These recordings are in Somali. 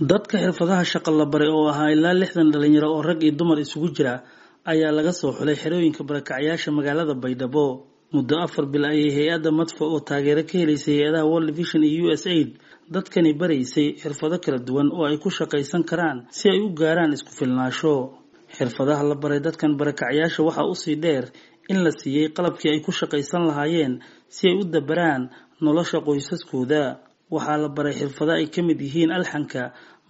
dadka xirfadaha shaqo la baray oo ahaa ilaa lixdan dhalinyaro oo rag iyo dumar isugu jira ayaa laga soo xulay xerooyinka barakacyaasha magaalada baydhabo. Muddo afar bil ayay hay'adda madfa oo taageero ka helaysay hay'adaha world vision iyo u s aid dadkani baraysay xirfado kala duwan oo ay ku shaqaysan karaan si ay u gaaraan isku filnaasho. Xirfadaha la baray dadkan barakacyaasha waxaa u sii dheer in la siiyey qalabkii ay ku shaqaysan lahaayeen si ay u dabaraan nolosha qoysaskooda waxaa la baray xirfado ay ka mid yihiin alxanka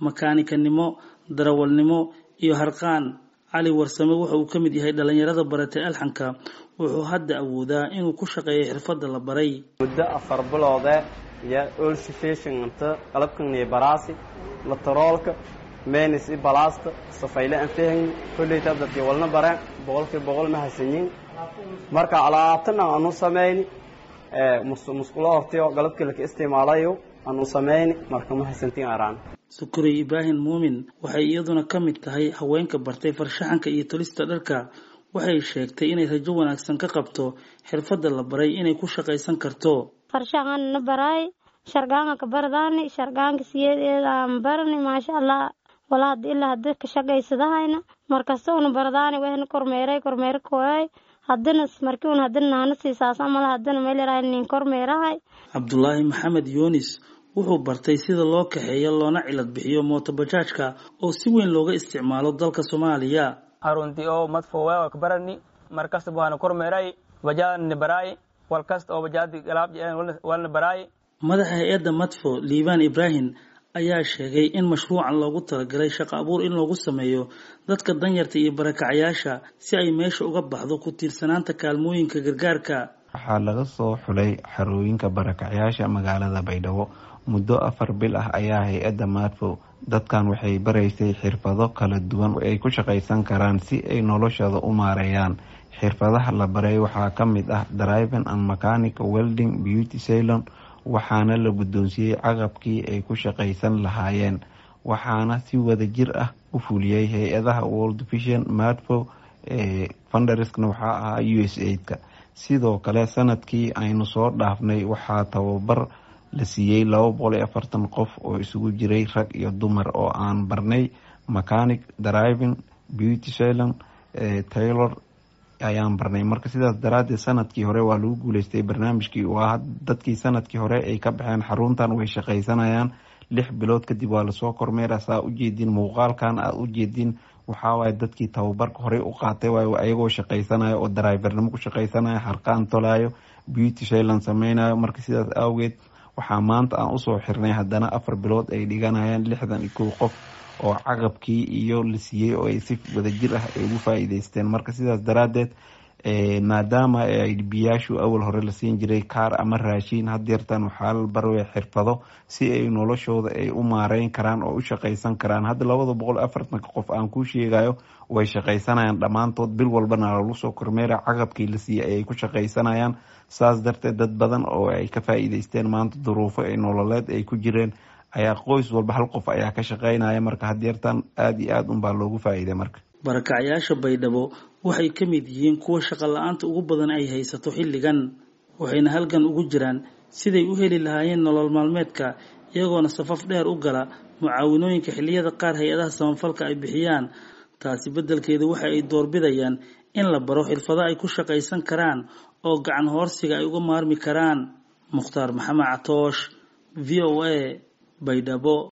makaanikanimo darawalnimo iyo harqaan. Cali warsame wuxa uu ka mid yahay dhalinyarada baratay alxanka. Wuxuu hadda awoodaa inuu ku shaqeeyo xirfadda la baray. Muddo afar biloode iyo olsifeshinganta qalabkaniyo baraasi lataroolka menis i balaasta safayle aan fahayni kolleyta dadkii walna bareen boqolkii boqol ma hasanyin marka alaabtana aanu samayni musqulo hortiyo galabkii laka isticmaalayo aanu samayni marka ma hasantin araan. Sukurey ibraahim muumin waxay iyaduna ka mid tahay haweenka bartay farshaxanka iyo tolista dharka. Waxay sheegtay inay rajo wanaagsan ka qabto xirfadda la baray inay ku shaqaysan karto. Farshaxanna baraay shargaanka ka bardaani shargaanka siyeedaan barani maasha allah wala hadi ilaa hadi ka shaqaysadahayna markasta una bardaani wehna kormeeray kormeer koay hadana markii un hadana naana siisaas amala hadana meelerahay nin kormeerahay. Cabdulaahi maxamed yunis wuxuu bartay sida loo kaxeeyo loona cilad bixiyo mootobajaajka oo si weyn looga isticmaalo dalka soomaaliya. Aruntii oo madfowe ka barani markasta waana kormeeray bajaadni baraay walkasta oo bajaadi galaab walna baraay madaxa hay'adda madfo liibaan ibraahim ayaa sheegay in mashruucan loogu talagalay shaqo abuur in loogu sameeyo dadka danyarta iyo barakacyaasha si ay meesha uga baxdo ku tiirsanaanta kaalmooyinka gargaarka waxaa laga soo xulay xarooyinka barakacyaasha magaalada baydhabo muddo afar bil ah ayaa hay'adda madfo dadkan waxay baraysay xirfado kala duwan ay ku shaqaysan karaan si ay noloshooda u maareeyaan. Xirfadaha la baray waxaa ka mid ah driving and mechanic welding beauty ceylon waxaana la guddoonsiiyey caqabkii ay ku shaqaysan lahaayeen. Waxaana si wada jir ah u fuliyey hay'adaha world vision madfo funderskna waxaa ahaa u s aidka sidoo kale sannadkii aynu soo dhaafnay waxaa tababar la siiyey laba boqol iyo afartan qof oo isugu jiray rag iyo dumar oo aan barnay. Mechanic driving beauty ceylon taylor ayaan barnay. Marka sidaas daraadeed sannadkii hore waa lagu guuleystay barnaamijkii. Waa dadkii sannadkii hore ay ka baxeen xaruntan way shaqaysanayaan. Lix bilood kadib waa la soo kormeera saa ujeedin muuqaalkan aad ujeedin waxaawaay dadkii tababarka horey u qaatay waay ayagoo shaqaysanayo oo drivernimo ku shaqaysanayo harqaan tolaayo beauty shaylan sameynayo marka sidaas awgeed waxaa maanta aan u soo xirnay haddana afar bilood ay dhiganayaan lixdan iyo kow qof oo caqabkii iyo la siiyey oo ay si wadajir ah ay ugu faa-iideysteen marka sidaas daraadeed maadaama biyaashu awal hore la siin jiray kaar ama raashiin hadeertan waxaa la barway xirfado si ay noloshooda ay u maareyn karaan oo u shaqaysan karaan. Hadda labada boqol afartanka qof aan kuu sheegayo way shaqaysanayaan. Dhammaantood bil walbana lagu soo kormeera caqabkii la siiyey ayay ku shaqaysanayaan. Saas darteed dad badan oo ay ka faa-iideysteen maanta duruufo ee nololeed ay ku jireen ayaa qoys walba hal qof ayaa ka shaqeynaya marka hadeertan aada iyo aada unbaa loogu faa-iiday marka barakacyaasha baydhabo waxay ka mid yihiin kuwa shaqo la'aanta ugu badan ay haysato xilligan waxayna halgan ugu jiraan siday u heli lahaayeen nolol maalmeedka iyagoona safaf dheer u gala mucaawinooyinka xilliyada qaar hay'adaha samafalka ay bixiyaan. Taasi beddelkeeda waxa ay doorbidayaan in la baro xirfado ay ku shaqaysan karaan oo gacan hoorsiga ay uga maarmi karaan. Mukhtaar maxamed catoosh v o a baydhabo